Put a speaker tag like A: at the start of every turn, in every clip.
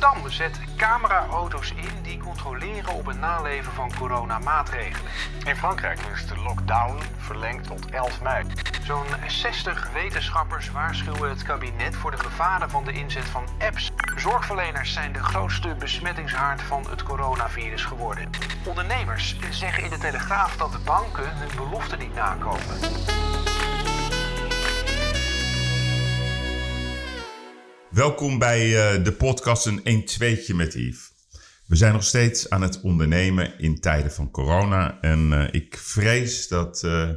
A: Rotterdam zet cameraauto's in die controleren op het naleven van coronamaatregelen.
B: In Frankrijk is de lockdown verlengd tot 11 mei.
A: Zo'n 60 wetenschappers waarschuwen het kabinet voor de gevaren van de inzet van apps. Zorgverleners zijn de grootste besmettingshaard van het coronavirus geworden. Ondernemers zeggen in de Telegraaf dat de banken hun beloften niet nakomen.
C: Welkom bij uh, de podcast Een 1 2 met Yves. We zijn nog steeds aan het ondernemen in tijden van corona. En uh, ik vrees dat uh,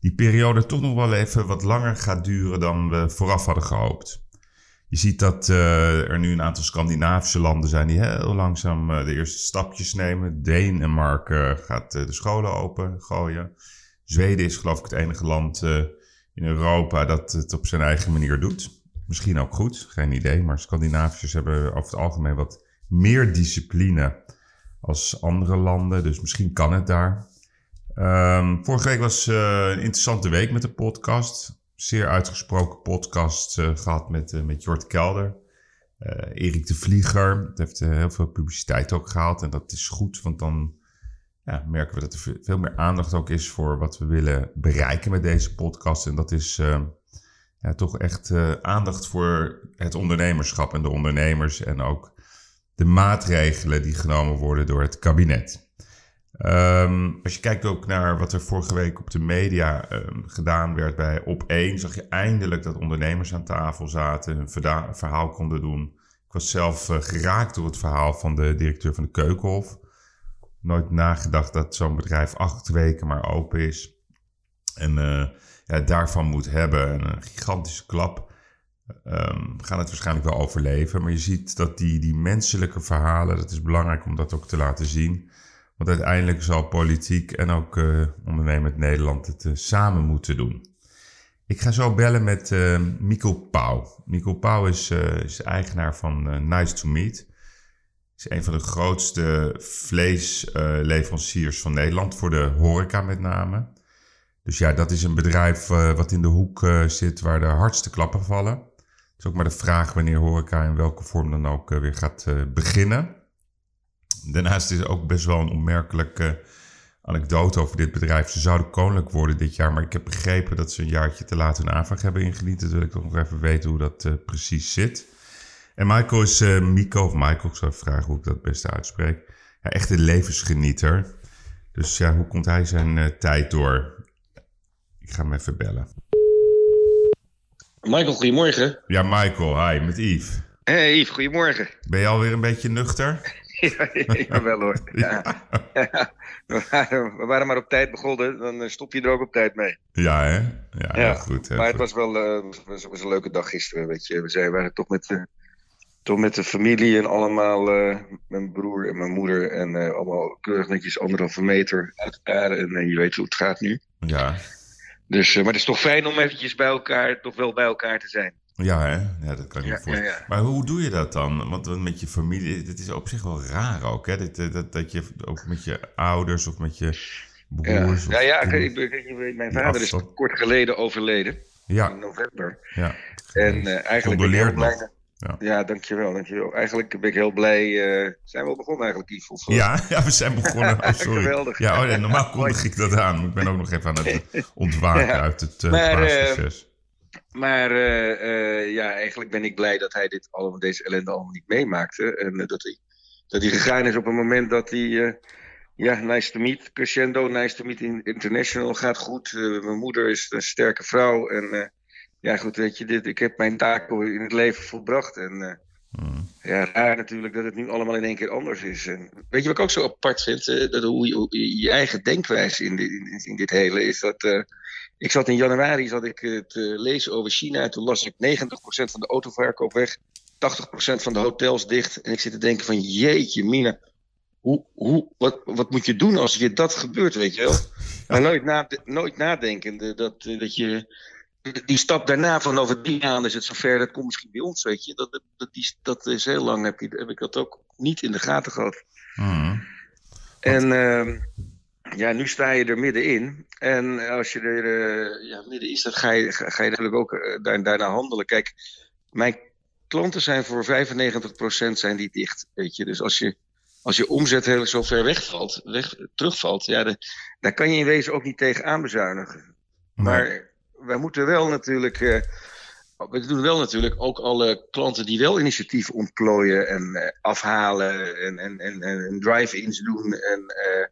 C: die periode toch nog wel even wat langer gaat duren dan we vooraf hadden gehoopt. Je ziet dat er nu een aantal Scandinavische landen zijn die heel langzaam de eerste stapjes nemen. Denemarken gaat de scholen open gooien. Zweden is geloof ik het enige land in Europa dat het op zijn eigen manier doet. Misschien ook goed, geen idee. Maar Scandinaviërs hebben over het algemeen wat meer discipline als andere landen. Dus misschien kan het daar. Um, vorige week was uh, een interessante week met de podcast. Zeer uitgesproken podcast uh, gehad met, uh, met Jort Kelder. Erik de Vlieger. Dat heeft heel veel publiciteit ook gehaald. En dat is goed, want dan ja, merken we dat er veel meer aandacht ook is voor wat we willen bereiken met deze podcast. En dat is toch echt uh, aandacht voor het ondernemerschap en de ondernemers en ook de maatregelen die genomen worden door het kabinet. Um, als je kijkt ook naar wat er vorige week op de media um, gedaan werd bij Op1, zag je eindelijk dat ondernemers aan tafel zaten, hun verhaal konden doen. Ik was zelf uh, geraakt door het verhaal van de directeur van de Keukenhof. Nooit nagedacht dat zo'n bedrijf acht weken maar open is. En uh, ja, daarvan moet hebben. een gigantische klap. Um, gaan het waarschijnlijk wel overleven. Maar je ziet dat die, die menselijke verhalen, dat is belangrijk om dat ook te laten zien. Want uiteindelijk zal politiek en ook uh, ondernemend Nederland het uh, samen moeten doen. Ik ga zo bellen met uh, Mikkel Pauw. Mikkel Pauw is, is eigenaar van Nice to Meet. Is een van de grootste vleesleveranciers van Nederland, voor de horeca met name. Dus ja, dat is een bedrijf uh, wat in de hoek uh, zit waar de hardste klappen vallen. Het is ook maar de vraag wanneer horeca in welke vorm dan ook uh, weer gaat beginnen. Daarnaast is er ook best wel een opmerkelijke anekdote over dit bedrijf. Ze zouden koninklijk worden dit jaar, maar ik heb begrepen dat ze een jaartje te laat hun aanvraag hebben ingediend. Dus wil ik toch nog even weten hoe dat precies zit. En Michael is Mico, of Michael, ik zou vragen hoe ik dat het beste uitspreek. Ja, echt een levensgenieter. Dus ja, hoe komt hij zijn tijd door? Ik ga hem even bellen.
D: Michael, goedemorgen.
C: Ja, Michael. Hi, met Yves.
D: Hey Yves, goedemorgen.
C: Ben je alweer een beetje nuchter?
D: ja, ja, wel hoor. Ja. ja. We, waren, maar op tijd begonnen, dan stop je er ook op tijd mee.
C: Ja, hè? Ja, goed.
D: maar het was wel uh, was, was een leuke dag gisteren, weet je. We zijn, waren toch met, uh, toch met de familie en allemaal, uh, mijn broer en mijn moeder en allemaal keurig netjes anderhalve meter uit elkaar. En je weet hoe het gaat nu.
C: Ja.
D: Dus, maar het is toch fijn om eventjes bij elkaar, toch wel bij elkaar te zijn.
C: Ja, hè? Ja, dat kan je ja, voorstellen. Ja, ja. Maar hoe doe je dat dan? Want met je familie, dit is op zich wel raar ook, hè? Dat, dat, dat je ook met je ouders of met je broers...
D: Ja, ja, ik, ik, mijn vader is kort geleden overleden.
C: Ja.
D: In november.
C: Ja.
D: En uh, eigenlijk ik heel blij... Ja. ja, dankjewel, dankjewel. Eigenlijk ben ik heel blij. Uh, zijn we al begonnen eigenlijk, Yves? Of,
C: ja, ja, we zijn begonnen. Oh, sorry.
D: Geweldig.
C: Ja, oh, normaal kondig ik dat aan. Ik ben ook nog even aan het ontwaken ja. uit het uh, maar, paasproces.
D: Uh, maar ja, eigenlijk ben ik blij dat hij dit allemaal, deze ellende allemaal niet meemaakte. En dat, hij, dat hij gegaan is op een moment dat hij... ja, nice to meet, Crescendo, nice to meet International, gaat goed. mijn moeder is een sterke vrouw en ja, goed, weet je, dit, ik heb mijn taken in het leven volbracht. En uh, mm. ja, raar natuurlijk dat het nu allemaal in één keer anders is. En weet je wat ik ook zo apart vind? Uh, dat hoe, hoe, je eigen denkwijze in, dit, in, in dit hele is dat. Uh, ik zat in januari zat ik te lezen over China. Toen las ik 90% van de autoverkoop weg, 80% van de hotels dicht. En ik zit te denken van jeetje, Mina. Hoe, hoe, wat, wat moet je doen als je dat gebeurt, weet je wel? Maar nooit, na, nooit nadenkende dat, dat je die stap daarna van over drie maanden is het zover, dat komt misschien bij ons, weet je. Dat, dat, die, dat is heel lang, heb, je, heb ik dat ook niet in de gaten gehad.
C: Mm.
D: En uh, ja, nu sta je er middenin. En als je er uh, ja, midden is, dan ga je, ga, ga je natuurlijk ook uh, daar, daarna handelen. Kijk, mijn, klanten zijn voor 95% zijn die dicht. Weet je? Dus als je, als je omzet heel zo ver wegvalt, weg, terugvalt, ja, de, daar kan je in wezen ook niet tegen aanbezuinigen. Maar wij moeten wel natuurlijk. Uh, we doen wel natuurlijk ook alle klanten die wel initiatieven ontplooien en uh, afhalen en, en, en, drive-ins doen. En uh,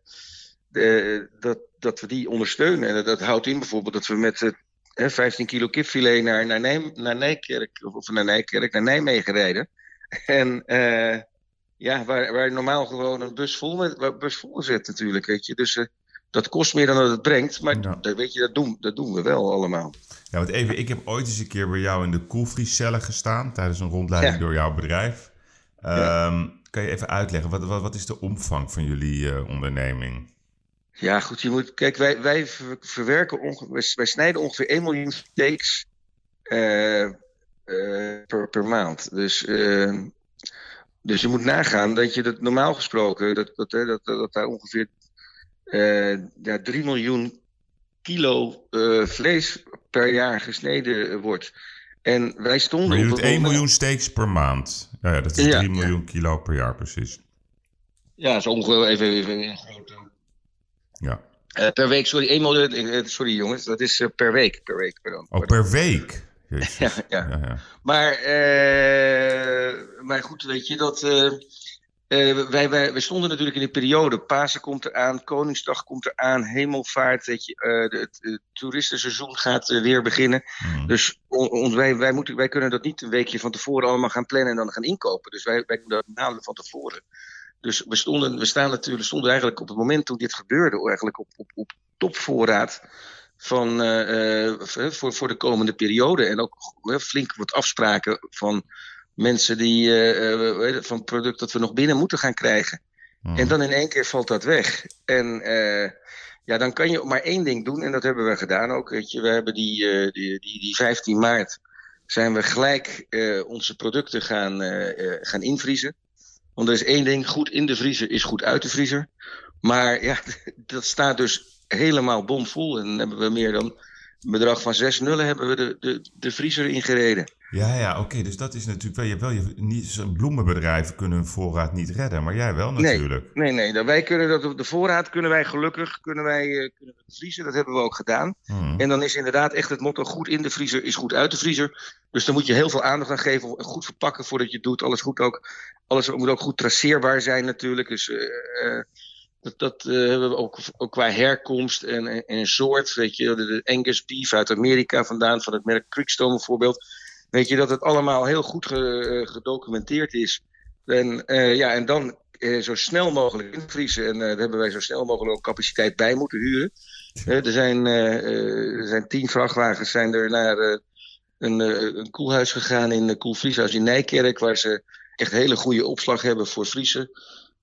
D: de, dat, dat we die ondersteunen. En dat, houdt in bijvoorbeeld dat we met 15 kilo kipfilet naar, naar, Nij, naar Nijkerk, of naar Nijkerk, naar Nijmegen rijden. En ja, waar, waar normaal gewoon een bus vol, met, bus vol zit natuurlijk, weet je. Dus dat kost meer dan dat het brengt, maar ja. dat, weet je, dat doen, dat doen we wel allemaal.
C: Ja, want even, ik heb ooit eens een keer bij jou in de koelvriescellen gestaan tijdens een rondleiding ja. door jouw bedrijf. Um, ja. Kan je even uitleggen, wat, wat, wat is de omvang van jullie uh, onderneming?
D: Ja, goed. Je moet, kijk, wij, wij verwerken ongeveer, wij snijden ongeveer 1 miljoen steaks uh, uh, per, per maand. Dus, uh, dus je moet nagaan dat je dat normaal gesproken, dat, dat, dat, dat, dat daar ongeveer ja, 3 miljoen kilo vlees per jaar gesneden wordt. En wij stonden.
C: Maar je doet 1 miljoen steaks per maand. Ja, dat is 3 ja, miljoen ja. kilo per jaar, precies.
D: Ja, zo ongeveer even, even een grote
C: ja.
D: Uh, per week, sorry, 1 miljoen. Sorry jongens, dat is uh, per week. Per week pardon.
C: Oh, per week?
D: ja, ja. ja, ja. Maar, uh, maar goed, weet je dat. Wij, wij, wij stonden natuurlijk in een periode. Pasen komt eraan, Koningsdag komt eraan, Hemelvaart. Weet je, de, het, het, toeristenseizoen gaat weer beginnen. Mm. Dus on, on, wij, wij, moeten, wij kunnen dat niet een weekje van tevoren allemaal gaan plannen en dan gaan inkopen. Dus wij, wij doen dat maanden van tevoren. Dus we, stonden, we staan natuurlijk, stonden eigenlijk op het moment toen dit gebeurde, eigenlijk op, op, op topvoorraad van, uh, uh, voor, voor de komende periode. En ook uh, flink wat afspraken van mensen die van het product dat we nog binnen moeten gaan krijgen. Mm. En dan in één keer valt dat weg. En ja, dan kan je maar één ding doen, en dat hebben we gedaan ook. Weet je, we hebben die, die, die, die 15 maart zijn we gelijk onze producten gaan, gaan invriezen. Want er is één ding, goed in de vriezer is goed uit de vriezer. Maar ja, dat staat dus helemaal bomvol. En dan hebben we meer dan een bedrag van zes nullen hebben we de, de, de vriezer ingereden.
C: Ja, ja, oké. Dus dat is natuurlijk wel... Je, wel je, niet, bloemenbedrijven kunnen hun voorraad niet redden, maar jij wel natuurlijk.
D: Nee, nee, nee. Wij kunnen dat, de voorraad kunnen wij gelukkig kunnen wij, uh, kunnen we vriezen. Dat hebben we ook gedaan. Hmm. En dan is inderdaad echt het motto goed in de vriezer is goed uit de vriezer. Dus dan moet je heel veel aandacht aan geven. Goed verpakken voordat je het doet. Alles goed ook. Alles moet ook goed traceerbaar zijn natuurlijk. Dus... Uh, uh, dat, dat uh, hebben we ook, ook, qua herkomst en, en, en, soort. Weet je, de, de Angus beef uit Amerika vandaan, van het merk Creekstone bijvoorbeeld. Weet je, dat het allemaal heel goed ge, gedocumenteerd is. En, uh, ja, en dan uh, zo snel mogelijk invriezen. En daar hebben wij zo snel mogelijk ook capaciteit bij moeten huren. er, zijn, er zijn tien vrachtwagens zijn er naar een, een koelhuis gegaan in een koelvrieshuis in Nijkerk. Waar ze echt hele goede opslag hebben voor vriezen.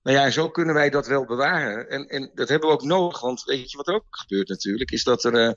D: Nou ja, zo kunnen wij dat wel bewaren. En, en dat hebben we ook nodig, want weet je wat er ook gebeurt natuurlijk, is dat er, uh,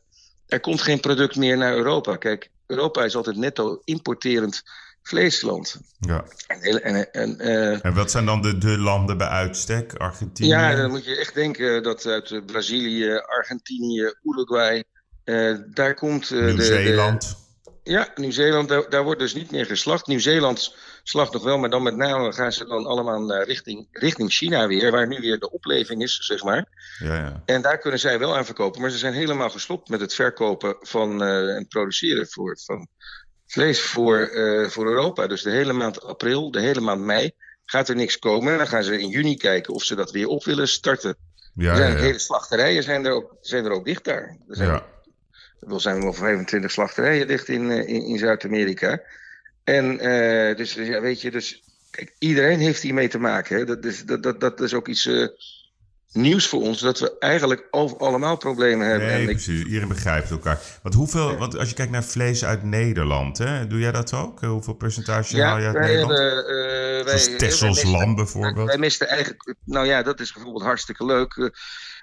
D: er komt geen product meer naar Europa. Kijk, Europa is altijd netto importerend vleesland.
C: Ja.
D: En, en, en,
C: uh, en wat zijn dan de, de landen bij uitstek? Argentinië?
D: Ja, dan moet je echt denken dat uit Brazilië, Argentinië, Uruguay, uh, daar komt...
C: Nieuw-Zeeland.
D: Ja, Nieuw-Zeeland, daar, daar, wordt dus niet meer geslacht. Nieuw-Zeeland slacht nog wel, maar dan met name gaan ze dan allemaal uh, richting, richting China weer, waar nu weer de opleving is, zeg maar.
C: Ja, ja.
D: En daar kunnen zij wel aan verkopen, maar ze zijn helemaal gestopt met het verkopen van uh, en produceren voor, van vlees voor, uh, voor Europa. Dus de hele maand april, de hele maand mei gaat er niks komen. En dan gaan ze in juni kijken of ze dat weer op willen starten. Ja, er zijn ja, ja. hele slachterijen zijn er ook, zijn er ook dicht daar. Er zijn,
C: ja.
D: Er zijn wel 25 slachterijen dicht in, in, in Zuid-Amerika. En uh, dus, dus, ja, weet je, dus kijk, iedereen heeft hiermee te maken. Hè. Dat, is, dat, dat, dat is ook iets uh, nieuws voor ons, dat we eigenlijk over allemaal problemen hebben.
C: Nee,
D: en
C: precies. Ik... Iedereen begrijpt elkaar. Want hoeveel, ja. want als je kijkt naar vlees uit Nederland, hè, doe jij dat ook? Hoeveel percentage
D: ja,
C: haal je uit
D: wij,
C: Nederland?
D: Uh, uh,
C: Zoals Tessels lam bijvoorbeeld.
D: Wij misten eigenlijk, nou ja, dat is bijvoorbeeld hartstikke leuk.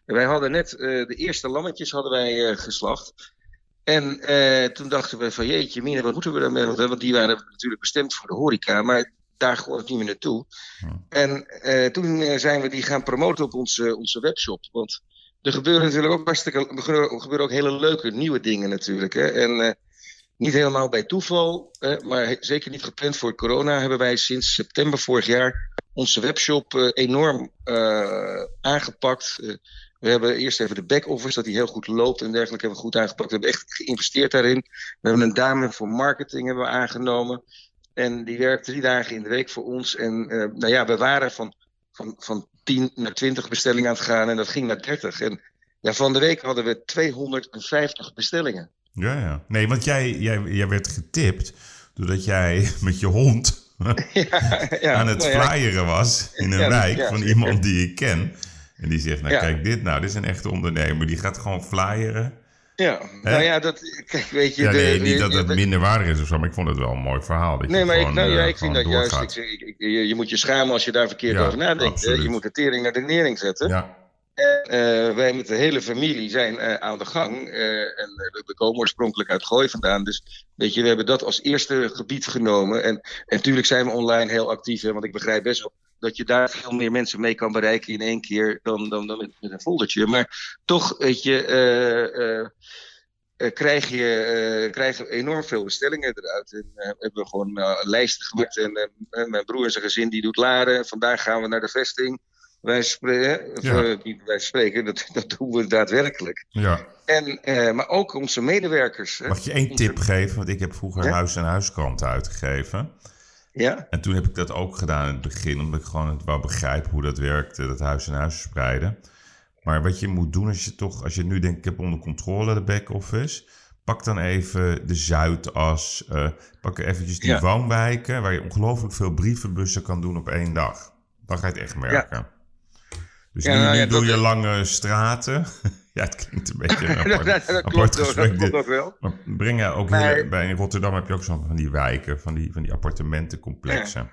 D: wij hadden net de eerste lammetjes hadden wij geslacht. En uh, toen dachten we van jeetje, Mina, wat moeten we daarmee? Want die waren natuurlijk bestemd voor de horeca, maar daar gewoon niet meer naartoe. Hmm. En uh, toen zijn we die gaan promoten op onze, onze webshop. Want er gebeuren natuurlijk ook hartstikke, gebeuren ook hele leuke nieuwe dingen natuurlijk. Hè? En niet helemaal bij toeval, eh, maar zeker niet gepland voor corona, hebben wij sinds september vorig jaar onze webshop eh, enorm aangepakt. We hebben eerst even de back-office, dat die heel goed loopt en dergelijke, hebben we goed aangepakt. We hebben echt geïnvesteerd daarin. We hebben een dame voor marketing hebben we aangenomen. En die werkt drie dagen in de week voor ons. En nou ja, we waren van, van, van 10 naar 20 bestellingen aan het gaan en dat ging naar 30. En ja, van de week hadden we 250 bestellingen.
C: Ja, ja. Nee, want jij, jij, jij werd getipt doordat jij met je hond ja, ja, aan het nou ja, flyeren was in een wijk van iemand die ik ken. En die zegt, nou kijk dit nou, dit is een echte ondernemer. Die gaat gewoon flyeren.
D: Ja, nou ja, dat, kijk, weet je...
C: Ja, nee, niet dat het minder waardig is of zo, maar ik vond het wel een mooi verhaal.
D: Dat nee, maar ik, nou, ja, ik vind dat juist... Ik, ik, je, je, moet je schamen als je daar verkeerd over nadenkt. Je moet de tering naar de nering zetten. Ja. Uh, wij met de hele familie zijn uh, aan de gang. En we komen oorspronkelijk uit Gooi vandaan. Dus weet je, we hebben dat als eerste gebied genomen. En, en natuurlijk zijn we online heel actief. Hè, want ik begrijp best wel dat je daar veel meer mensen mee kan bereiken in één keer dan, dan, dan met, een foldertje. Maar toch, weet je, krijg je enorm veel bestellingen eruit. En hebben we gewoon lijsten gemaakt. En mijn broer en zijn gezin die doet laren. Vandaag gaan we naar de vesting. Wij spreken, ja. niet wij spreken, dat, dat doen we daadwerkelijk.
C: Ja.
D: En, eh, maar ook onze medewerkers.
C: Mag je één tip geven? Want ik heb vroeger huis- en huiskranten uitgegeven.
D: Ja.
C: En toen heb ik dat ook gedaan in het begin, omdat ik gewoon het wou begrijpen hoe dat werkte, dat huis en huis spreiden. Maar wat je moet doen als je toch, als je nu denkt, ik heb onder controle de back-office, pak dan even de Zuidas, uh, pak eventjes die woonwijken, waar je ongelooflijk veel brievenbussen kan doen op één dag. Dan ga je het echt merken. Ja. Dus ja, nu, nou, doe je lange straten. ja, het klinkt een beetje een apart, dat, dat, klopt, gesprek. Dat klopt wel. Maar breng je ook maar, bij in Rotterdam heb je ook zo'n van die wijken, van die, van die appartementencomplexen.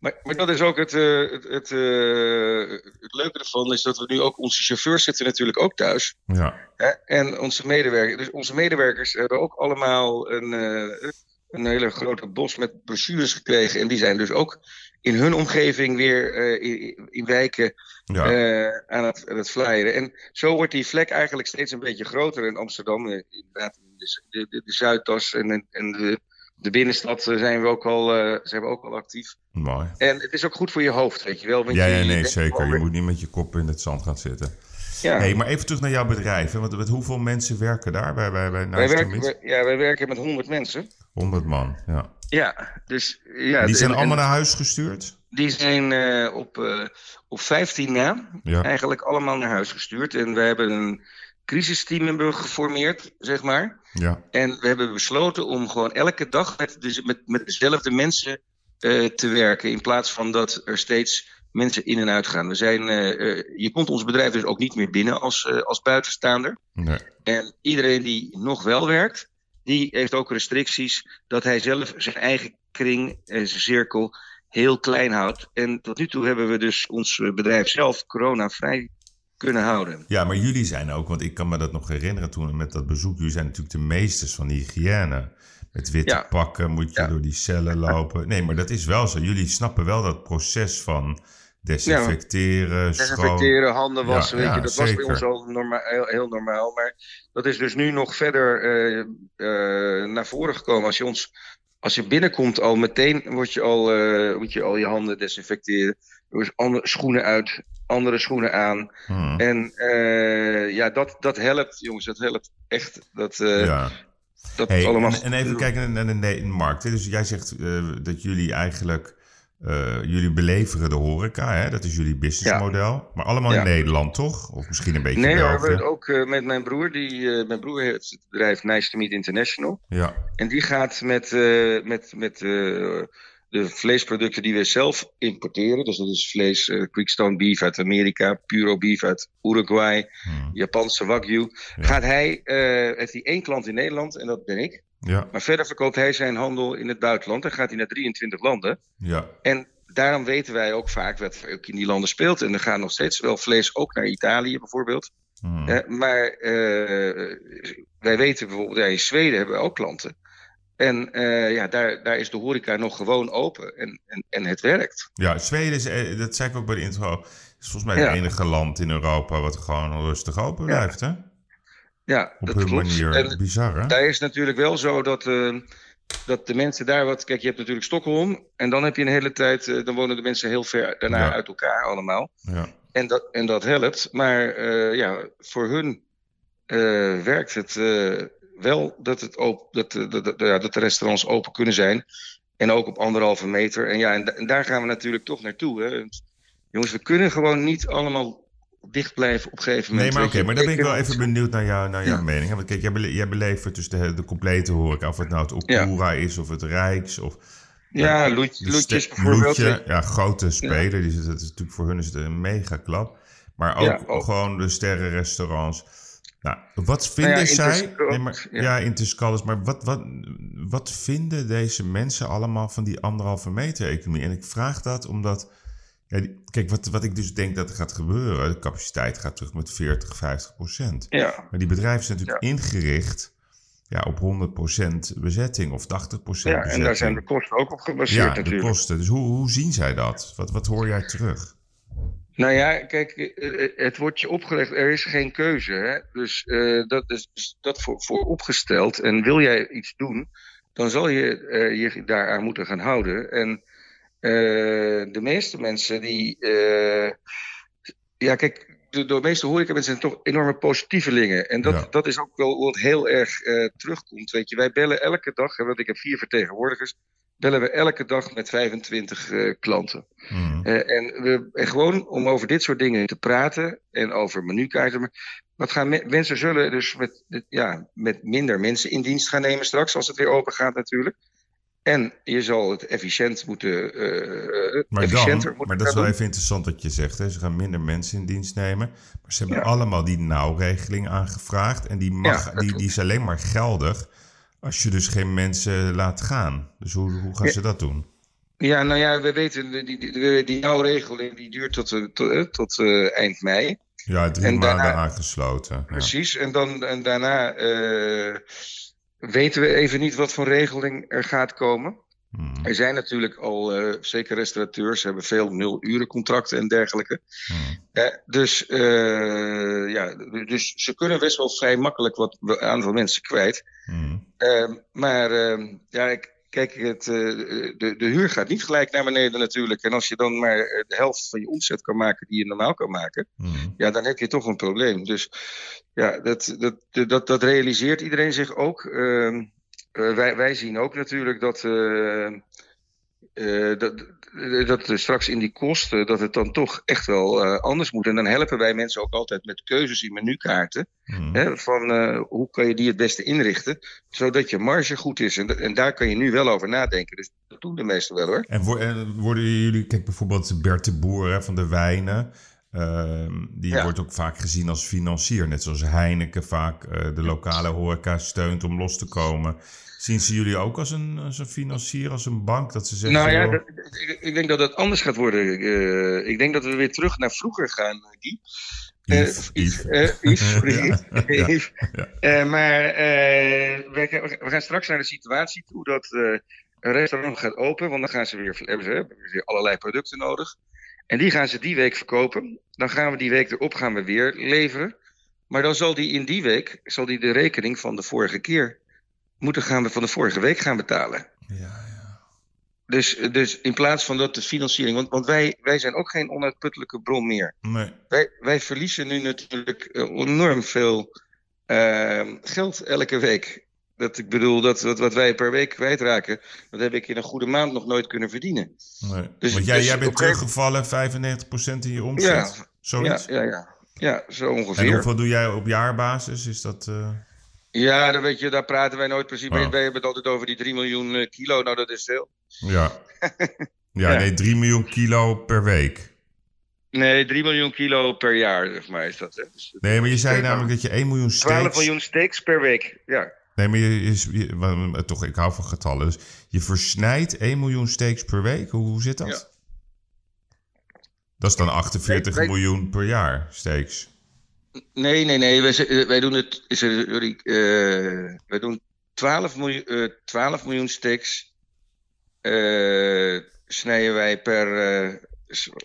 D: Maar, maar, dat is ook het, uh, het, het, uh, het, leuke ervan, is dat we nu ook onze chauffeurs zitten natuurlijk ook thuis.
C: Ja.
D: Hè? En onze medewerkers. Dus onze medewerkers hebben ook allemaal een, uh, een hele grote bos met brochures gekregen. En die zijn dus ook in hun omgeving weer in, in, wijken ja. uh, aan, het, aan het flyeren. En zo wordt die vlek eigenlijk steeds een beetje groter in Amsterdam. Uh, inderdaad, de, de, de, Zuidas en, en de, de binnenstad zijn we, ook al, uh, zijn we ook al actief.
C: Mooi.
D: En het is ook goed voor je hoofd, weet je wel. Want
C: ja,
D: je,
C: ja, nee, zeker. Je moet niet met je kop in het zand gaan zitten. Ja. Hey, maar even terug naar jouw bedrijf. Want met hoeveel mensen werken daar bij, bij, bij
D: wij werken, wij, Ja, wij werken met 100 mensen.
C: 100 man, ja.
D: Ja, dus... Ja,
C: die zijn allemaal naar huis gestuurd?
D: Die zijn uh, op, uh, op 15 na ja. eigenlijk allemaal naar huis gestuurd. En we hebben een crisisteam hebben geformeerd, zeg maar.
C: Ja.
D: En we hebben besloten om gewoon elke dag met, met, met dezelfde mensen uh, te werken. In plaats van dat er steeds mensen in en uit gaan. We zijn, je komt ons bedrijf dus ook niet meer binnen als, als buitenstaander.
C: Nee.
D: En iedereen die nog wel werkt, die heeft ook restricties dat hij zelf zijn eigen kring en zijn cirkel heel klein houdt. En tot nu toe hebben we dus ons bedrijf zelf corona-vrij kunnen houden.
C: Ja, maar jullie zijn ook, want ik kan me dat nog herinneren toen met dat bezoek. Jullie zijn natuurlijk de meesters van de hygiëne. Met witte ja. pakken moet je ja. door die cellen lopen. Nee, maar dat is wel zo. Jullie snappen wel dat proces van desinfecteren, ja,
D: Desinfecteren, handen wassen, weet je, dat zeker. was bij ons al normaal, heel, heel, normaal. Maar dat is dus nu nog verder uh, uh, naar voren gekomen. Als je ons als je binnenkomt al meteen word je al, uh, moet je al je handen desinfecteren. Dus andere schoenen uit, andere schoenen aan. Hmm. En uh, ja, dat, dat helpt, jongens. Dat helpt echt. Dat, uh, ja. dat
C: hey, allemaal en, en, even kijken naar de, naar de markt. Dus jij zegt dat jullie eigenlijk uh, jullie beleveren de horeca, hè? dat is jullie businessmodel. Ja. Maar allemaal in Nederland, toch? Of misschien een beetje
D: Nee, België? we ook uh, met mijn broer. Die, uh, mijn broer heeft het bedrijf Nice to Meet International.
C: Ja.
D: En die gaat met, met, met de vleesproducten die we zelf importeren. Dus dat is vlees, Quickstone beef uit Amerika, Puro beef uit Uruguay, hmm. Japanse Wagyu. Ja. Gaat hij, heeft hij één klant in Nederland en dat ben ik.
C: Ja.
D: Maar verder verkoopt hij zijn handel in het buitenland. Dan gaat hij naar 23 landen.
C: Ja.
D: En daarom weten wij ook vaak wat ook in die landen speelt. En er gaat nog steeds wel vlees ook naar Italië bijvoorbeeld.
C: Hmm.
D: Uh, maar wij weten bijvoorbeeld, ja, in Zweden hebben we ook klanten. En uh, ja, daar, daar is de horeca nog gewoon open en, en, en het werkt.
C: Ja, Zweden is, eh, dat zei ik ook bij de intro, is volgens mij het enige land in Europa wat gewoon rustig open blijft,
D: ja.
C: hè?
D: Ja,
C: op
D: dat
C: hun
D: klopt.
C: manier.
D: En
C: Bizar, hè?
D: daar is natuurlijk wel zo dat, eh, dat de mensen daar wat... Kijk, je hebt natuurlijk Stockholm. En dan heb je een hele tijd... eh, dan wonen de mensen heel ver daarna
C: Ja.
D: uit elkaar allemaal.
C: Ja.
D: En dat, en dat helpt. Maar eh, ja, voor hun eh, werkt het wel dat, het op, dat, dat, dat, ja, dat de restaurants open kunnen zijn. En ook op anderhalve meter. En, ja, en, en daar gaan we natuurlijk toch naartoe. Hè. Jongens, we kunnen gewoon niet allemaal dicht blijven op een gegeven
C: Nee,
D: moment.
C: maar
D: weet
C: oké, maar dan ben ik wel even benieuwd naar, jou, naar jouw
D: Ja.
C: mening. Want kijk, jij, bele- jij belevert dus de, de complete horeca. Of het nou het Okura is of het Rijks of...
D: Ja, Loet,
C: de
D: Loetjes
C: ste-
D: bijvoorbeeld.
C: Loetje, ja, grote speler. Die, is- dat is natuurlijk voor hun is het een mega klap. Maar ook, gewoon de sterrenrestaurants. Nou, wat vinden
D: ja,
C: zij... Nee, maar, ja,
D: ja.
C: Interscalus. Maar wat, wat, wat vinden deze mensen allemaal van die anderhalve meter economie? En ik vraag dat omdat... Ja, die- kijk, wat, wat ik dus denk dat er gaat gebeuren... de capaciteit gaat terug met 40, 50 procent.
D: Ja,
C: Maar die bedrijven zijn natuurlijk ingericht ja, op 100% bezetting of 80%
D: ja,
C: bezetting.
D: en daar zijn de kosten ook op gebaseerd
C: Ja, de
D: natuurlijk.
C: kosten. Dus hoe, hoe zien zij dat? Wat, wat hoor jij terug?
D: Nou ja, kijk, eh, eh, het wordt je opgelegd, er is geen keuze. Hè? Dus eh, dat is dus dat voor, voor opgesteld. En wil jij iets doen, dan zal je eh, je daaraan moeten gaan houden. En de meeste mensen die. eh, ja, kijk, de, de meeste horecamensen zijn toch enorme positievelingen. En dat,
C: Ja.
D: dat is ook wel wat heel erg eh, terugkomt. Weet je, wij bellen elke dag, want ik heb vier vertegenwoordigers. Bellen we elke dag met 25 eh, klanten. Eh, en, we, en gewoon om over dit soort dingen te praten en over menukaarten. Wat gaan me- mensen zullen dus met, ja, met minder mensen in dienst gaan nemen straks, als het weer open gaat natuurlijk. En je zal het efficiënt moeten, eh,
C: Maar,
D: efficiënter
C: dan,
D: moeten
C: maar dat is wel
D: doen.
C: even interessant wat je zegt. Hè? Ze gaan minder mensen in dienst nemen. Maar ze hebben
D: Ja.
C: allemaal die nauwregeling aangevraagd. En die, mag,
D: Ja, dat
C: die, die is alleen maar geldig als je dus geen mensen laat gaan. Dus hoe, hoe gaan
D: Ja.
C: ze dat doen?
D: Ja, nou ja, we weten, die, die, die, die nauwe regeling die duurt tot, eh, tot, tot eind mei.
C: Ja, drie
D: En
C: maanden
D: daarna-
C: aangesloten.
D: Precies, en, dan, en daarna weten we even niet wat voor regeling er gaat komen.
C: Hmm.
D: Er zijn natuurlijk al, eh, zeker restaurateurs, hebben veel nul-uren-contracten en dergelijke.
C: Hmm.
D: Eh, dus, eh, ja, dus ze kunnen best wel vrij makkelijk wat aantal mensen kwijt.
C: Hmm.
D: Eh, maar eh, ja, ik- kijk, het, eh, de, de huur gaat niet gelijk naar beneden natuurlijk. En als je dan maar eh, de helft van je omzet kan maken die je normaal kan maken,
C: Hmm.
D: ja, dan heb je toch een probleem. Dus ja, dat, dat, dat, dat realiseert iedereen zich ook. Ehm, eh, wij, wij zien ook natuurlijk dat, eh, dat, dat er straks in die kosten, dat het dan toch echt wel eh, anders moet. En dan helpen wij mensen ook altijd met keuzes in menukaarten.
C: Hmm.
D: Hè, van eh, hoe kan je die het beste inrichten, zodat je marge goed is. En, en daar kan je nu wel over nadenken. Dus dat doen de meesten wel hoor.
C: En, wo- en worden jullie, kijk bijvoorbeeld Bert de Boer hè, van de wijnen, ehm, die
D: Ja.
C: wordt ook vaak gezien als financier. Net zoals Heineken vaak eh, de lokale horeca steunt om los te komen. Zien ze jullie ook als een, als een financier, als een bank? Dat ze zeggen,
D: Nou ja, dat- ik, ik denk dat het anders gaat worden. Eh, ik denk dat we weer terug naar vroeger gaan, Guy.
C: Yves,
D: Eh,
C: Yves.
D: maar we, gaan- straks naar de situatie toe dat eh, een restaurant gaat open, want dan gaan ze weer, hebben ze hebben weer allerlei producten nodig. En die gaan ze die week verkopen. Dan gaan we die week erop gaan we weer leveren. Maar dan zal die in die week zal die de rekening van de vorige keer moeten gaan we van de vorige week gaan betalen.
C: Ja, ja.
D: Dus, dus in plaats van dat de financiering. Want, want wij, wij zijn ook geen onuitputtelijke bron meer.
C: Nee.
D: Wij, wij verliezen nu natuurlijk eh, enorm veel eh, geld elke week. Dat, ik bedoel, dat, dat wat wij per week kwijtraken, dat heb ik in een goede maand nog nooit kunnen verdienen.
C: nee.
D: Dus-
C: Want jij,
D: dus
C: jij bent teruggevallen 95% in je omzet?
D: Ja,
C: Zoiets?
D: Ja, ja, ja. ja, zo
C: En
D: ongeveer.
C: hoeveel doe jij op jaarbasis? Is dat... eh,
D: Ja, dan weet je, daar praten wij nooit precies mee.
C: Oh.
D: Wij hebben het altijd over die 3 miljoen eh, kilo. Nou, dat is veel.
C: Ja. ja,
D: Ja.
C: nee, 3 miljoen kilo per week.
D: Nee, 3 miljoen kilo per jaar, zeg maar, is dat. Hè? Dus
C: Nee, maar je zei
D: Ja.
C: namelijk dat je 1 miljoen
D: 12
C: steaks...
D: miljoen steaks per week. Ja.
C: Nee, maar je, je, je- wa- toch, ik hou van getallen. Dus je versnijdt 1 miljoen steaks per week. Hoe, hoe zit dat?
D: Ja.
C: Dat is dan 48
D: Wij- wij-
C: miljoen per jaar steaks.
D: Nee, nee, nee. Wij, eh, wij doen het. Is er, sorry, eh, wij doen 12 miljoen, eh 12 miljoen steaks. eh, snijden wij per, eh,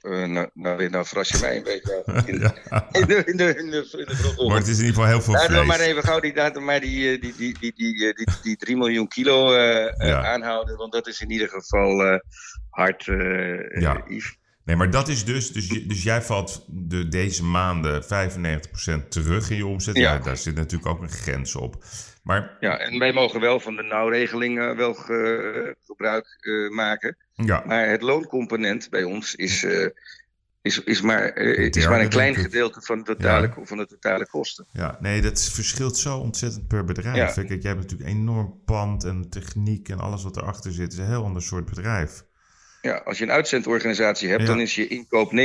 D: uh, nou, nou, nou verras je mij een beetje. In,
C: Ja.
D: in de, in de, in de, in de vroege
C: Maar het is in ieder geval heel veel
D: Laten we
C: vlees.
D: maar even gauw die, laten we maar die, eh, die, die, die, die, eh, die, die 3 miljoen kilo eh, eh,
C: Ja.
D: aanhouden. Want dat is in ieder geval eh, hard, eh
C: Ja.
D: eh.
C: Nee, maar dat is dus, dus, dus jij valt de, deze maanden 95% terug in je omzet. Ja.
D: Ja.
C: daar zit natuurlijk ook een grens op. Maar
D: Ja, en wij mogen wel van de nauwregeling eh, wel ge- gebruik eh, maken.
C: ja,
D: Maar het looncomponent bij ons is, eh, is, is, maar, eh,
C: Een
D: is maar een klein gedeelte van de totale, van de totale kosten.
C: ja, nee, dat verschilt zo ontzettend per bedrijf.
D: Ja.
C: Kijk, jij hebt natuurlijk enorm pand en techniek en alles wat erachter zit. Het is een heel ander soort bedrijf.
D: Ja, als je een uitzendorganisatie hebt,
C: Ja.
D: dan is je inkoop 90%.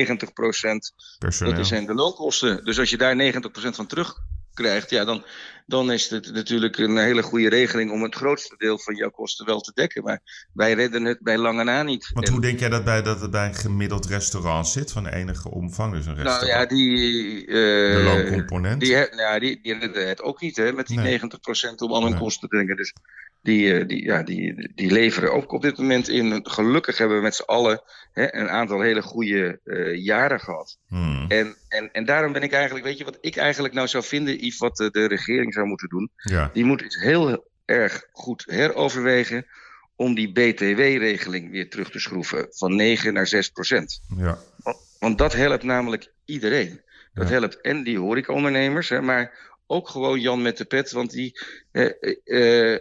C: Personeel.
D: Dat zijn de loonkosten. Dus als je daar 90% van terugkrijgt, ja, dan, dan is het natuurlijk een hele goede regeling om het grootste deel van jouw kosten wel te dekken. Maar wij redden het bij lange na niet.
C: Want
D: En-
C: hoe denk jij dat, bij, dat het bij een gemiddeld restaurant zit van enige omvang? Dus een
D: nou
C: restaurant.
D: ja, die. eh,
C: de looncomponent.
D: Die, nou, die, die redden het ook niet, hè, met die
C: Nee.
D: 90% om al hun
C: Nee.
D: kosten te denken. Dus die, eh, die, ja, die, die leveren ook op dit moment in. Gelukkig hebben we met z'n allen hè, een aantal hele goede eh, jaren gehad.
C: Hmm.
D: En, en, en daarom ben ik eigenlijk, weet je wat ik eigenlijk nou zou vinden, Yves, wat de, de regering zou moeten doen?
C: Ja,
D: Die moet het heel erg goed heroverwegen om die BTW-regeling weer terug te schroeven van 9 naar 6 procent.
C: ja,
D: Want dat helpt namelijk iedereen. Dat
C: Ja.
D: helpt en die horecaondernemers, hè, maar ook gewoon Jan met de pet. Want die, eh, eh,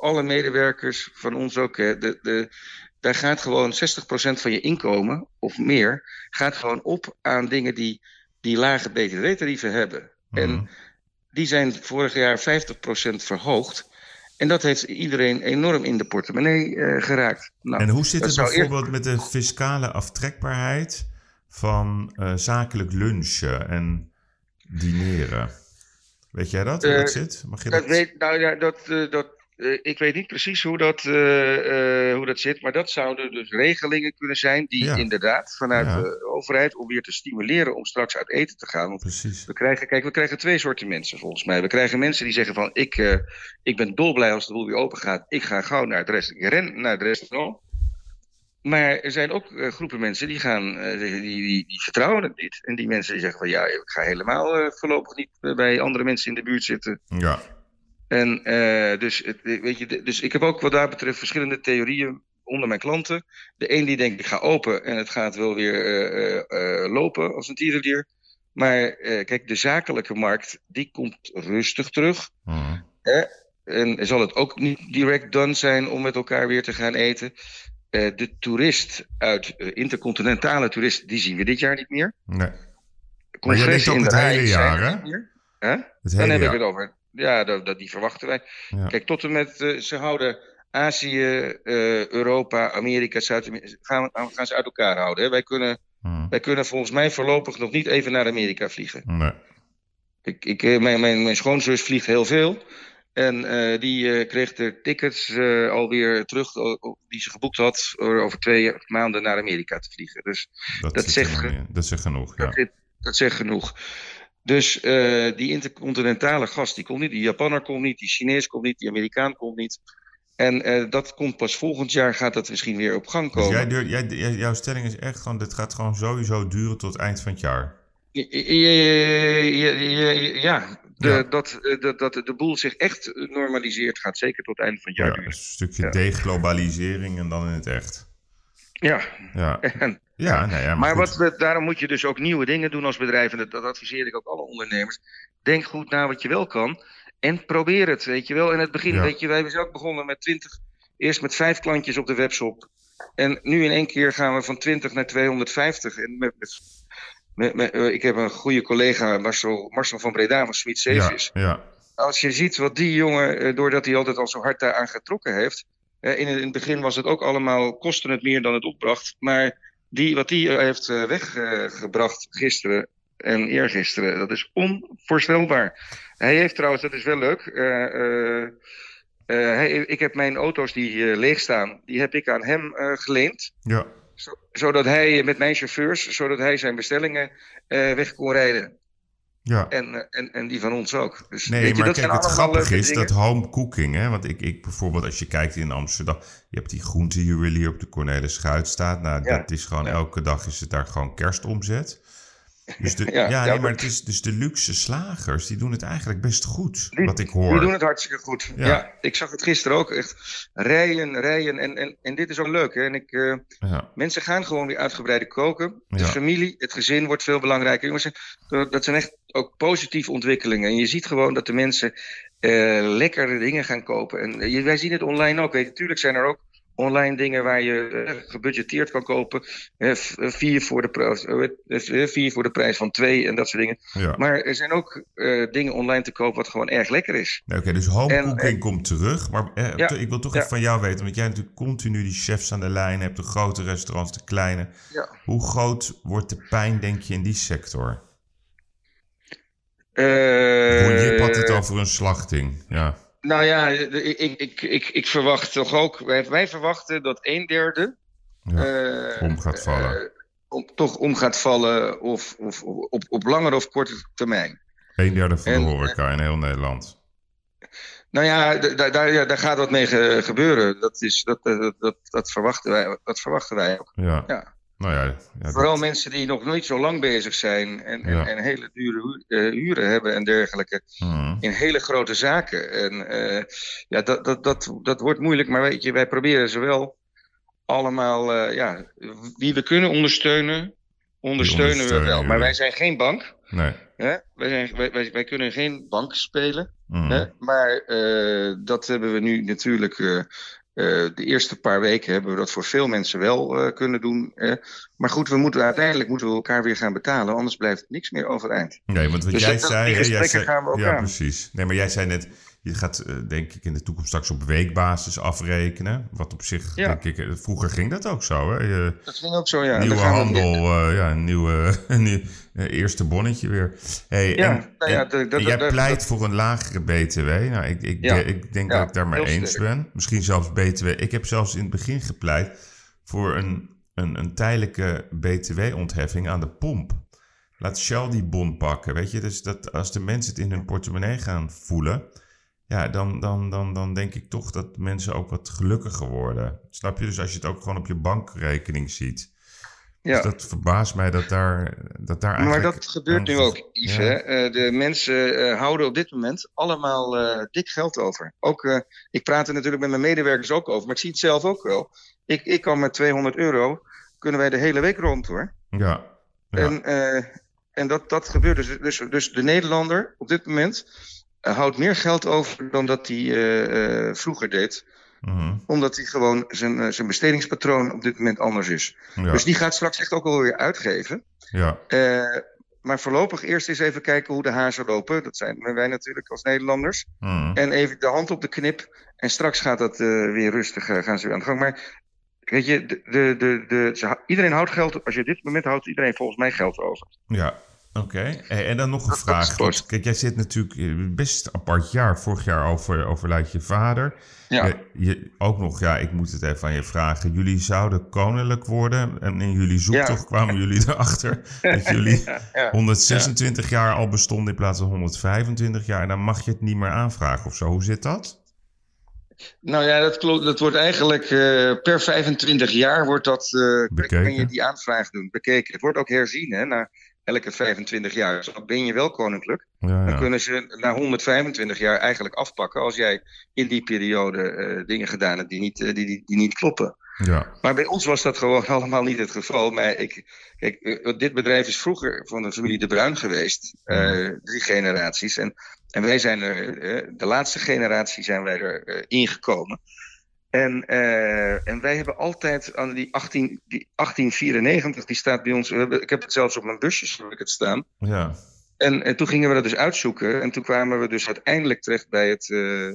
D: alle medewerkers van ons ook, hè, de, de, daar gaat gewoon 60% van je inkomen of meer, gaat gewoon op aan dingen die, die lage btw-tarieven hebben. En
C: Mhm.
D: die zijn vorig jaar 50% verhoogd. En dat heeft iedereen enorm in de portemonnee eh, geraakt. Nou,
C: En hoe zit
D: dat
C: het bijvoorbeeld met de fiscale aftrekbaarheid van eh, zakelijk lunchen en dineren? Weet jij dat? Hoe dat
D: Eh,
C: zit? Mag je
D: Dat
C: dat?
D: weet, nou ja, dat, dat, ik weet niet precies hoe dat, eh, eh, hoe dat zit, maar dat zouden dus regelingen kunnen zijn die
C: Ja.
D: inderdaad vanuit
C: Ja.
D: de overheid om weer te stimuleren om straks uit eten te gaan. Want
C: Precies.
D: we krijgen, kijk, we krijgen twee soorten mensen volgens mij. We krijgen mensen die zeggen van ik, eh, ik ben dolblij als de boel weer open gaat. Ik ga gauw naar het restaurant. Ik ren naar het restaurant. Maar er zijn ook eh, groepen mensen die gaan, eh, die, die, die vertrouwen het niet. En die mensen die zeggen van ja, ik ga helemaal eh, voorlopig niet eh, bij andere mensen in de buurt zitten.
C: Ja,
D: En eh, dus, het, weet je, dus ik heb ook wat daar betreft verschillende theorieën onder mijn klanten. De een die denkt ik ga open en het gaat wel weer eh, eh, lopen als een tierenlier. Maar kijk, de zakelijke markt die komt rustig terug.
C: Mhm.
D: En zal het ook niet direct done zijn om met elkaar weer te gaan eten. De toerist uit, intercontinentale toerist, die zien we dit jaar niet meer.
C: nee. Maar jij ook
D: in de
C: het hele jaar, hè?
D: Hè? Dan heb ik het over. Ja, dat, dat, die verwachten wij.
C: Ja.
D: Kijk, tot en met, eh, ze houden Azië, eh, Europa, Amerika, Zuid-Amerika, gaan, gaan ze uit elkaar houden. Hè? Wij, kunnen,
C: Mhm.
D: wij kunnen volgens mij voorlopig nog niet even naar Amerika vliegen.
C: Nee.
D: Ik, ik, eh, mijn, mijn, mijn schoonzus vliegt heel veel. En die kreeg de tickets eh, alweer terug, die ze geboekt had, over twee maanden naar Amerika te vliegen. Dus
C: Dat,
D: zegt ge-
C: dat zegt genoeg, ja.
D: dat, zit- dat zegt genoeg. Dus eh, die intercontinentale gast, die komt niet. Die Japanner komt niet, die Chinees komt niet, die Amerikaan komt niet. En eh, dat komt pas volgend jaar, gaat dat misschien weer op gang
C: Dus
D: komen.
C: jij, durf- jij, jij- jouw stelling is echt gewoon, dit gaat gewoon sowieso duren tot eind van het jaar.
D: Ja, ja, ja, ja, de,
C: Ja.
D: Dat, eh, dat, dat de boel zich echt normaliseert, gaat zeker tot het einde van het
C: Ja,
D: jaar
C: een
D: duren.
C: stukje
D: Ja.
C: deglobalisering en dan in het echt.
D: Ja,
C: Ja,
D: en,
C: ja, nou ja maar,
D: wat we, daarom moet je dus ook nieuwe dingen doen als bedrijf. En dat, dat adviseer ik ook alle ondernemers. Denk goed na wat je wel kan. En probeer het, weet je wel. In het begin,
C: Ja.
D: weet je, wij zijn ook begonnen met 20, eerst met vijf klantjes op de webshop. En nu in één keer gaan we van 20 naar 250. En met, met, met, met- eh, ik heb een goede collega, Marcel, Marcel van Breda van Sweet
C: ja, ja,
D: Als je ziet wat die jongen, eh, doordat hij altijd al zo hard daaraan getrokken heeft. eh, in, het, in het begin was het ook allemaal, kostte het meer dan het opbracht. Maar die, wat die eh, heeft eh, weggebracht gisteren en eergisteren, dat is onvoorstelbaar. Hij heeft trouwens, dat is wel leuk. eh, hij, ik heb mijn auto's die leeg staan, die heb ik aan hem geleend.
C: ja.
D: Zo- zodat hij met mijn chauffeurs, zodat hij zijn bestellingen weg kon rijden.
C: Ja.
D: En, eh, en, en die van ons ook. Dus,
C: Nee,
D: weet je,
C: maar
D: dat
C: kijk, het grappige is
D: dingen.
C: dat home cooking, hè, want ik, ik bijvoorbeeld als je kijkt in Amsterdam, je hebt die groentejuwelier op de Cornelis Schuitstraat. Nou,
D: Ja,
C: dat is gewoon
D: ja.
C: elke dag is het daar gewoon kerstomzet. Dus de, ja, nee, maar het is dus de luxe slagers, die doen het eigenlijk best goed,
D: Die-
C: wat ik hoor.
D: Die doen het hartstikke goed.
C: Ja.
D: Ja. ik zag het gisteren ook echt. Rijen, rijen. En, en, en dit is ook leuk. Hè? En ik,
C: Ja,
D: mensen gaan gewoon weer uitgebreider koken. De familie, het gezin wordt veel belangrijker. Jongens, dat zijn echt ook positieve ontwikkelingen. En je ziet gewoon dat de mensen eh lekkere dingen gaan kopen. En eh, wij zien het online ook. Weet je, natuurlijk zijn er ook online dingen waar je eh, gebudgeteerd kan kopen. Eh, eh, vier, voor de vier voor de prijs van twee en dat soort dingen.
C: ja.
D: Maar er zijn ook dingen online te kopen wat gewoon erg lekker is.
C: Oké, dus home
D: En-
C: cooking
D: en-
C: komt terug. Maar eh,
D: Ja,
C: ik wil toch
D: ja.
C: even van jou weten, want jij hebt natuurlijk continu die chefs aan de lijn hebt, de grote restaurants, de kleine. Hoe groot wordt de pijn, denk je, in die sector? Voor Jip had het over een slachting. Ja,
D: Nou ja, ik, ik, ik, ik, verwacht toch ook. Wij, wij verwachten dat een derde.
C: ja.
D: eh,
C: om gaat vallen.
D: eh, om, toch om gaat vallen. Of, of op, op langere of korte termijn.
C: een derde van de horeca in heel Nederland.
D: Nou ja, daar, daar, ja, daar gaat wat mee ge- gebeuren. Dat, is, dat, eh, dat, dat, dat, verwachten wij, dat verwachten wij ook.
C: Ja.
D: Ja.
C: Nou ja, ja
D: Vooral
C: dat-
D: mensen die nog nooit zo lang bezig zijn. En, en,
C: Ja.
D: en hele dure hu- eh, huren hebben en dergelijke.
C: Mhm.
D: in hele grote zaken. En eh, ja, dat, dat, dat, dat wordt moeilijk, maar weet je, wij proberen ze wel allemaal, eh, ja, wie we kunnen ondersteunen, ondersteunen we wel. Maar wij zijn geen bank.
C: Nee.
D: Hè? Wij, zijn, wij, wij, wij kunnen geen bank spelen.
C: Mhm.
D: Hè? Maar dat hebben we nu natuurlijk. Eh, de eerste paar weken hebben we dat voor veel mensen wel eh, kunnen doen. hè. maar goed, we moeten, uiteindelijk moeten we elkaar weer gaan betalen. Anders blijft niks meer overeind.
C: Nee, want wat
D: Dus
C: jij
D: dat-
C: zei...
D: die
C: hè, jij zei
D: gaan we ook
C: ja,
D: aan.
C: precies. Nee, maar jij zei net... Je gaat, eh, denk ik, in de toekomst straks op weekbasis afrekenen. Wat op zich,
D: Ja.
C: denk ik... eh, Vroeger ging dat ook zo, hè? Je,
D: Dat ging ook zo, ja.
C: Nieuwe
D: gaan
C: handel, eh, ja, een nieuwe... nieuw- eerste bonnetje weer. Hey,
D: Ja,
C: en,
D: nou ja,
C: en-
D: dat- dat-
C: en jij
D: dat-
C: pleit voor een lagere BTW. Nou, ik, ik,
D: Ja.
C: ik denk dat ik daar maar eens
D: sterk.
C: ben. Misschien zelfs BTW. Ik heb zelfs in het begin gepleit voor een, een, een tijdelijke BTW-ontheffing aan de pomp. Laat Shell die bon pakken, weet je. Dus dat als de mensen het in hun portemonnee gaan voelen... Ja, dan, dan, dan, dan denk ik toch dat mensen ook wat gelukkiger worden. Snap je? Dus als je het ook gewoon op je bankrekening ziet.
D: Ja.
C: Dus dat verbaast mij dat daar, dat daar
D: Maar
C: eigenlijk...
D: dat gebeurt nu ook, Yves.
C: Ja.
D: hè. Eh, de mensen eh, houden op dit moment allemaal eh, dik geld over. Ook, ik praat er natuurlijk met mijn medewerkers ook over, maar ik zie het zelf ook wel. Ik, ik kan met 200 euro, kunnen wij de hele week rond hoor.
C: Ja. ja.
D: En, en dat, dat gebeurt dus, dus. Dus de Nederlander op dit moment houdt meer geld over dan dat hij eh, eh, vroeger deed.
C: Mhm.
D: Omdat hij gewoon zijn, eh, zijn bestedingspatroon op dit moment anders is.
C: ja.
D: Dus die gaat straks echt ook wel weer uitgeven.
C: ja.
D: Maar voorlopig eerst eens even kijken hoe de hazen lopen. Dat zijn wij natuurlijk als Nederlanders.
C: Mhm.
D: En even de hand op de knip. En straks gaat dat weer rustig gaan ze weer aan de gang. Maar weet je, de, de, de, de, iedereen houdt geld. Als je dit moment houdt, iedereen volgens mij geld over.
C: Ja, oké. Hey, en dan nog een vraag. Want, kijk, jij zit natuurlijk eh, best een apart jaar. Vorig jaar over, overlijdt je vader.
D: Ja.
C: Je, je- ook nog, ja, ik moet het even aan je vragen. Jullie zouden koninklijk worden. En in jullie zoektocht
D: Ja.
C: kwamen jullie erachter dat jullie
D: Ja, ja.
C: 126 jaar al bestonden in plaats van 125 jaar. En dan mag je het niet meer aanvragen of zo. Hoe zit dat?
D: Nou ja, dat, klopt, dat wordt eigenlijk eh, per 25 jaar wordt dat, eh,
C: Bekeken.
D: kan je die aanvraag doen, bekeken. Het wordt ook herzien hè, na elke 25 jaar. Dus dan ben je wel koninklijk.
C: Ja,
D: Dan kunnen ze na 125 jaar eigenlijk afpakken als jij in die periode eh, dingen gedaan hebt die niet, eh, die, die, die niet kloppen.
C: ja.
D: Maar bij ons was dat gewoon allemaal niet het geval. Maar ik, kijk, eh, dit bedrijf is vroeger van de familie De Bruin geweest. drie generaties. En, en wij zijn er, de laatste generatie zijn wij er ingekomen. En, eh, en wij hebben altijd aan die, 18, die 1894, die staat bij ons. ik heb het zelfs op mijn busjes heb ik het staan.
C: ja.
D: En, en toen gingen we dat dus uitzoeken. En toen kwamen we dus uiteindelijk terecht bij het, eh, eh,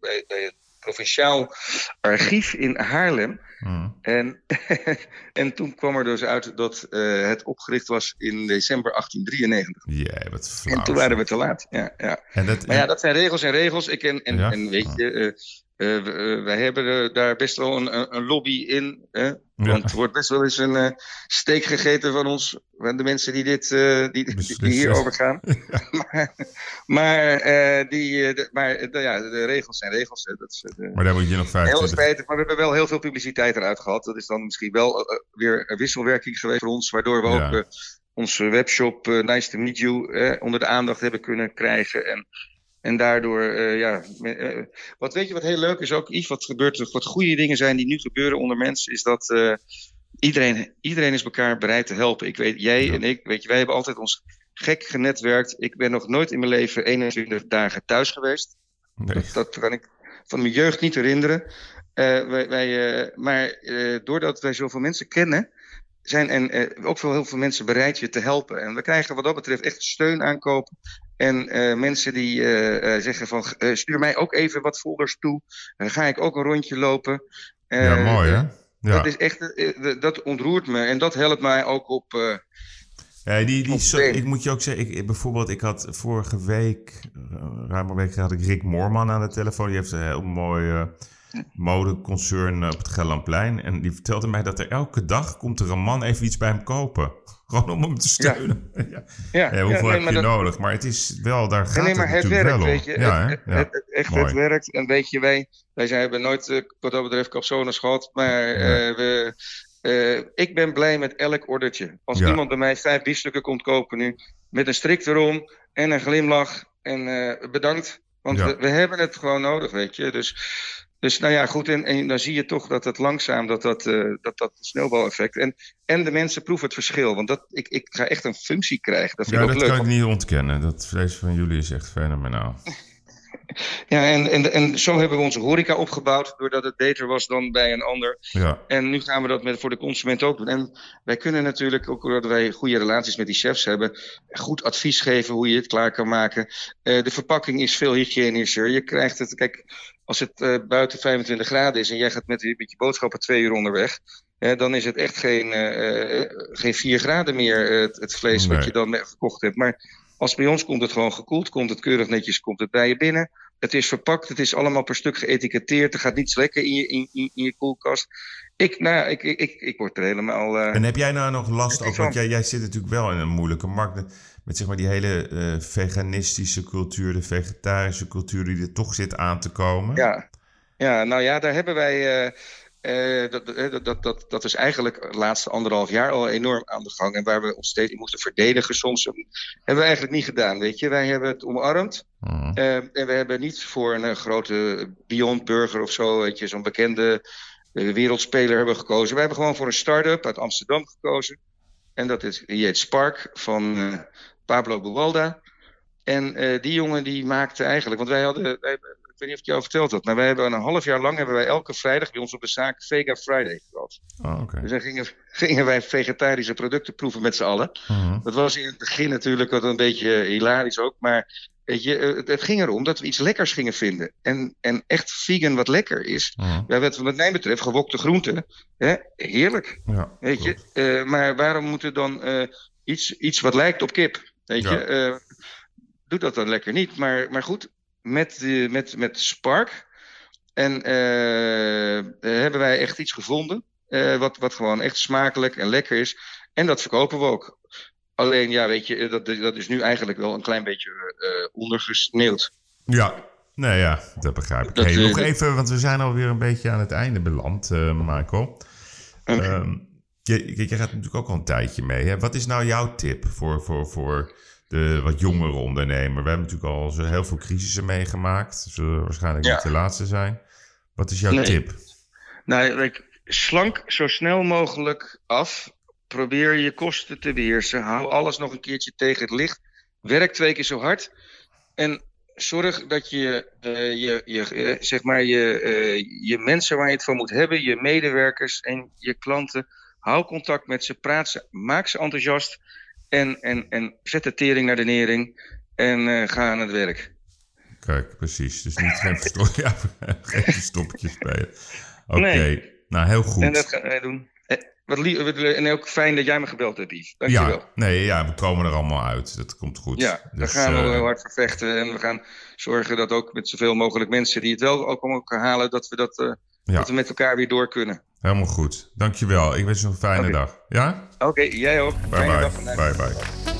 D: bij, bij het Provinciaal Archief in Haarlem.
C: Mhm.
D: En, en toen kwam er dus uit dat eh, het opgericht was in december 1893.
C: Jee, wat flauw.
D: En toen waren we te laat. Ja, ja.
C: En dat,
D: Maar ja, dat zijn regels en regels. Ik en, en,
C: Ja?
D: en weet je, wij hebben daar best wel een, een lobby in. Hè? Want er wordt best wel eens een steek gegeten van ons, van de mensen die, dit, die, die, hierover gaan. maar maar, die, de, maar ja, de regels zijn regels. Hè. Dat is,
C: maar daar moet je nog 25...
D: Heel spijtig, maar we hebben wel heel veel publiciteit eruit gehad. Dat is dan misschien wel weer een wisselwerking geweest voor ons, waardoor we ook onze webshop Nice to Meet You onder de aandacht hebben kunnen krijgen. En en daardoor, uh, ja. Uh, wat weet je wat heel leuk is ook, Yves, wat gebeurt, wat goede dingen zijn die nu gebeuren onder mensen, is dat uh, iedereen, iedereen is elkaar bereid te helpen. Ik weet, jij en ik, weet je, wij hebben altijd ons gek genetwerkt. Ik ben nog nooit in mijn leven 21 dagen thuis geweest. Nee. Dat, dat, kan ik van mijn jeugd niet herinneren. wij, wij maar doordat wij zoveel mensen kennen, zijn en ook veel, heel veel mensen bereid je te helpen. En we krijgen wat dat betreft echt steun aankopen en uh, mensen die uh, uh, zeggen van stuur mij ook even wat folders toe. Dan ga ik ook een rondje lopen.
C: ja, mooi hè? Ja.
D: Dat, is echt, dat ontroert me en dat helpt mij ook op.
C: ja, die, die, ik moet je ook zeggen, ik, bijvoorbeeld, ik had vorige week, ruim een week had ik Rick Moorman aan de telefoon. Die heeft een heel mooi modeconcern op het Gelderplein. En die vertelde mij dat er elke dag komt er een man even iets bij hem kopen. Gewoon om hem te steunen. Ja. ja. ja. hoeveel heb je nodig? Maar het is wel, daar gaat nee, maar het, het werkt, wel
D: weet je. Ja, het, het, echt, het werkt. En weet je, wij, wij zijn, hebben nooit uh, wat dat betreft capsones gehad. Maar uh, we, uh, ik ben blij met elk ordertje. Als iemand bij mij vijf biefstukken komt kopen nu, met een strik erom en een glimlach en bedankt. Want we, we, hebben het gewoon nodig, weet je. Dus dus nou ja, goed, en, en dan zie je toch dat het langzaam, dat dat, uh, dat, dat sneeuwbaleffect. En, en de mensen proeven het verschil, want dat, ik, ik ga echt een functie krijgen. Dat vind
C: ja,
D: ik ook
C: dat
D: leuk.
C: kan ik niet ontkennen. Dat vlees van jullie is echt fenomenaal.
D: Ja, en, en, en zo hebben we onze horeca opgebouwd, doordat het beter was dan bij een ander.
C: Ja.
D: En nu gaan we dat met, voor de consument ook doen. En wij kunnen natuurlijk, ook doordat wij goede relaties met die chefs hebben, goed advies geven hoe je het klaar kan maken. Uh, de verpakking is veel hygiënischer. Je krijgt het, kijk, als het uh, buiten 25 graden is en jij gaat met, met je boodschappen twee uur onderweg, hè, dan is het echt geen, uh, geen 4 graden meer, het, het, vlees nee. wat je dan gekocht hebt. Maar als bij ons komt het gewoon gekoeld, komt het keurig netjes, komt het bij je binnen. Het is verpakt, het is allemaal per stuk geëtiketteerd. Er gaat niets lekker in je, in, in, in je koelkast. Ik, nou, ik, ik, ik, ik word er helemaal. Uh,
C: en heb jij nou nog last ook? Want jij, jij zit natuurlijk wel in een moeilijke markt. Met zeg maar die hele uh, veganistische cultuur, de vegetarische cultuur die er toch zit aan te komen.
D: Ja, ja nou ja, daar hebben wij. Uh, uh, dat, dat, dat, dat is eigenlijk de laatste anderhalf jaar al enorm aan de gang. En waar we ons steeds in moesten verdedigen soms. Hebben we eigenlijk niet gedaan, weet je. Wij hebben het omarmd.
C: Mm.
D: En we hebben niet voor een grote Beyond Burger of zo, weet je, zo'n bekende wereldspeler hebben gekozen. We hebben gewoon voor een start-up uit Amsterdam gekozen. En dat is, heet Spark van uh, Pablo Buwalda. En uh, die jongen die maakte eigenlijk, want wij hadden, wij, ik weet niet of ik jou verteld had, maar wij hebben een half jaar lang hebben wij elke vrijdag bij ons op de zaak Vega Friday gehad.
C: Oh, okay.
D: Dus dan gingen, gingen, wij vegetarische producten proeven met z'n allen.
C: Uh -huh.
D: Dat was in het begin natuurlijk wat een beetje hilarisch ook, maar Weet je, het, het, ging erom dat we iets lekkers gingen vinden. En, en echt vegan wat lekker is.
C: Uh -huh.
D: Ja, wat, wat mij betreft, gewokte groenten. Hè? Heerlijk.
C: Ja,
D: weet je? Maar waarom moet er dan uh, iets, iets wat lijkt op kip? Weet
C: Ja.
D: je? Uh, doe dat dan lekker niet. Maar, maar goed, met, uh, met, met Spark. En hebben wij echt iets gevonden. wat, wat gewoon echt smakelijk en lekker is. En dat verkopen we ook. Alleen, ja, weet je, dat, dat is nu eigenlijk wel een klein beetje ondergesneeuwd.
C: Ja, nee, ja, dat begrijp ik.
D: Dat,
C: hey, nog even, want we zijn alweer een beetje aan het einde beland, Michael.
D: Okay.
C: Um, je, je, gaat natuurlijk ook al een tijdje mee. Hè? Wat is nou jouw tip voor, voor, voor de wat jongere ondernemer? We hebben natuurlijk al zo heel veel crisissen meegemaakt. Zullen waarschijnlijk
D: Ja.
C: niet de laatste zijn. Wat is jouw
D: Nee.
C: tip?
D: Nou, ik, slank zo snel mogelijk af. Probeer je kosten te beheersen. Hou alles nog een keertje tegen het licht. Werk twee keer zo hard. En zorg dat je, eh, je, je, eh, zeg maar je, eh, je mensen waar je het van moet hebben, je medewerkers en je klanten, Hou contact met ze, praat ze, maak ze enthousiast. En, en, en zet de tering naar de nering en eh, ga aan het werk.
C: Kijk, precies. Dus niet geen, versto- ja, geen bij Oké, nou heel goed.
D: En dat gaan wij doen. Eh, wat en ook fijn dat jij me gebeld hebt, Yves. Dankjewel.
C: Ja, nee, ja, we komen er allemaal uit. Dat komt goed.
D: Ja,
C: dus,
D: daar gaan
C: we
D: eh, heel hard voor vechten. En we gaan zorgen dat ook met zoveel mogelijk mensen die het wel ook allemaal kunnen halen, dat we, dat, dat we met elkaar weer door kunnen.
C: Helemaal goed. Dankjewel. Ik wens je een fijne dag. Ja?
D: Oké, jij ook.
C: Bye
D: fijne
C: bye. Bye bye.